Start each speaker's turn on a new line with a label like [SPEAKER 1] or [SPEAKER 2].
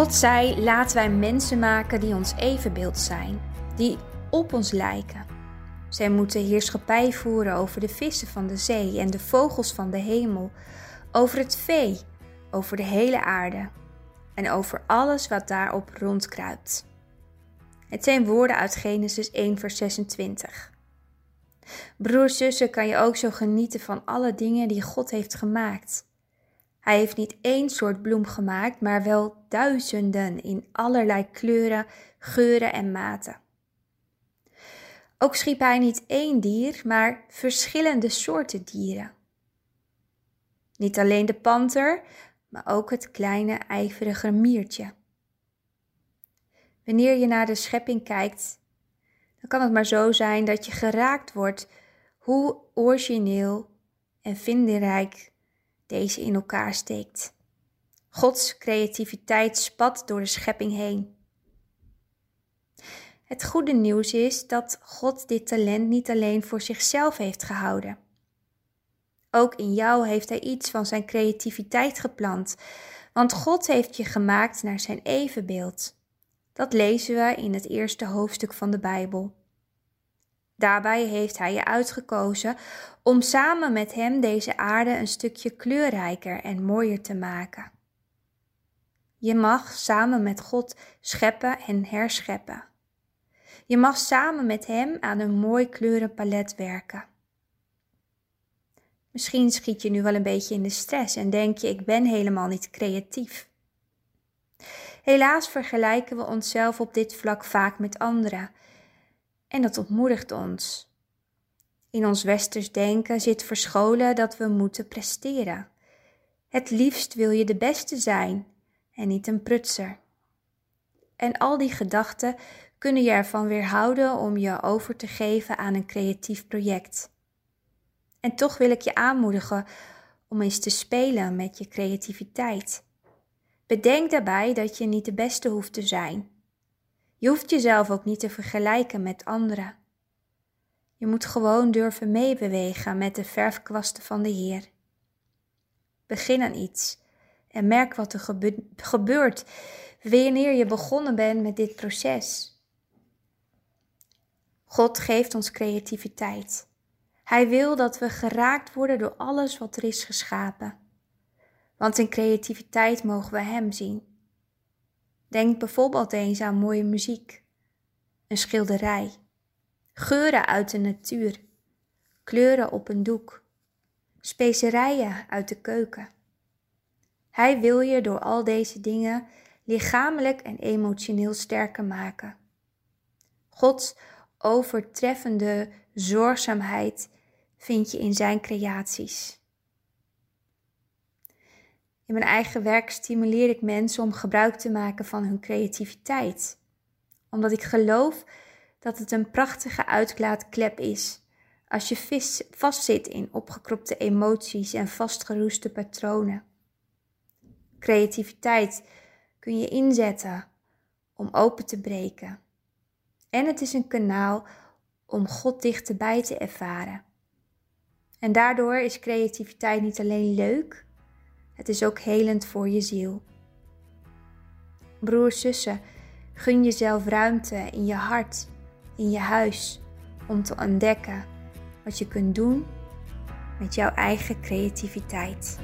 [SPEAKER 1] God zei: laten wij mensen maken die ons evenbeeld zijn, die op ons lijken. Zij moeten heerschappij voeren over de vissen van de zee en de vogels van de hemel, over het vee, over de hele aarde en over alles wat daarop rondkruipt. Het zijn woorden uit Genesis 1, vers 26. Broers, zussen, kan je ook zo genieten van alle dingen die God heeft gemaakt. Hij heeft niet één soort bloem gemaakt, maar wel duizenden in allerlei kleuren, geuren en maten. Ook schiep hij niet één dier, maar verschillende soorten dieren. Niet alleen de panter, maar ook het kleine ijverige miertje. Wanneer je naar de schepping kijkt, dan kan het maar zo zijn dat je geraakt wordt hoe origineel en vindingrijk deze in elkaar steekt. Gods creativiteit spat door de schepping heen. Het goede nieuws is dat God dit talent niet alleen voor zichzelf heeft gehouden. Ook in jou heeft Hij iets van zijn creativiteit geplant, want God heeft je gemaakt naar zijn evenbeeld. Dat lezen we in het eerste hoofdstuk van de Bijbel. Daarbij heeft Hij je uitgekozen om samen met Hem deze aarde een stukje kleurrijker en mooier te maken. Je mag samen met God scheppen en herscheppen. Je mag samen met Hem aan een mooi kleurenpalet werken. Misschien schiet je nu wel een beetje in de stress en denk je: ik ben helemaal niet creatief. Helaas vergelijken we onszelf op dit vlak vaak met anderen en dat ontmoedigt ons. In ons westers denken zit verscholen dat we moeten presteren. Het liefst wil je de beste zijn en niet een prutser. En al die gedachten kunnen je ervan weerhouden om je over te geven aan een creatief project. En toch wil ik je aanmoedigen om eens te spelen met je creativiteit. Bedenk daarbij dat je niet de beste hoeft te zijn. Je hoeft jezelf ook niet te vergelijken met anderen. Je moet gewoon durven meebewegen met de verfkwasten van de Heer. Begin aan iets en merk wat er gebeurt wanneer je begonnen bent met dit proces. God geeft ons creativiteit. Hij wil dat we geraakt worden door alles wat er is geschapen. Want in creativiteit mogen we Hem zien. Denk bijvoorbeeld eens aan mooie muziek, een schilderij, geuren uit de natuur, kleuren op een doek, specerijen uit de keuken. Hij wil je door al deze dingen lichamelijk en emotioneel sterker maken. Gods overtreffende zorgzaamheid vind je in zijn creaties. In mijn eigen werk stimuleer ik mensen om gebruik te maken van hun creativiteit, omdat ik geloof dat het een prachtige uitlaatklep is als je vastzit in opgekropte emoties en vastgeroeste patronen. Creativiteit kun je inzetten om open te breken. En het is een kanaal om God dichterbij te ervaren. En daardoor is creativiteit niet alleen leuk, het is ook helend voor je ziel. Broers, zussen, gun jezelf ruimte in je hart, in je huis, om te ontdekken wat je kunt doen met jouw eigen creativiteit.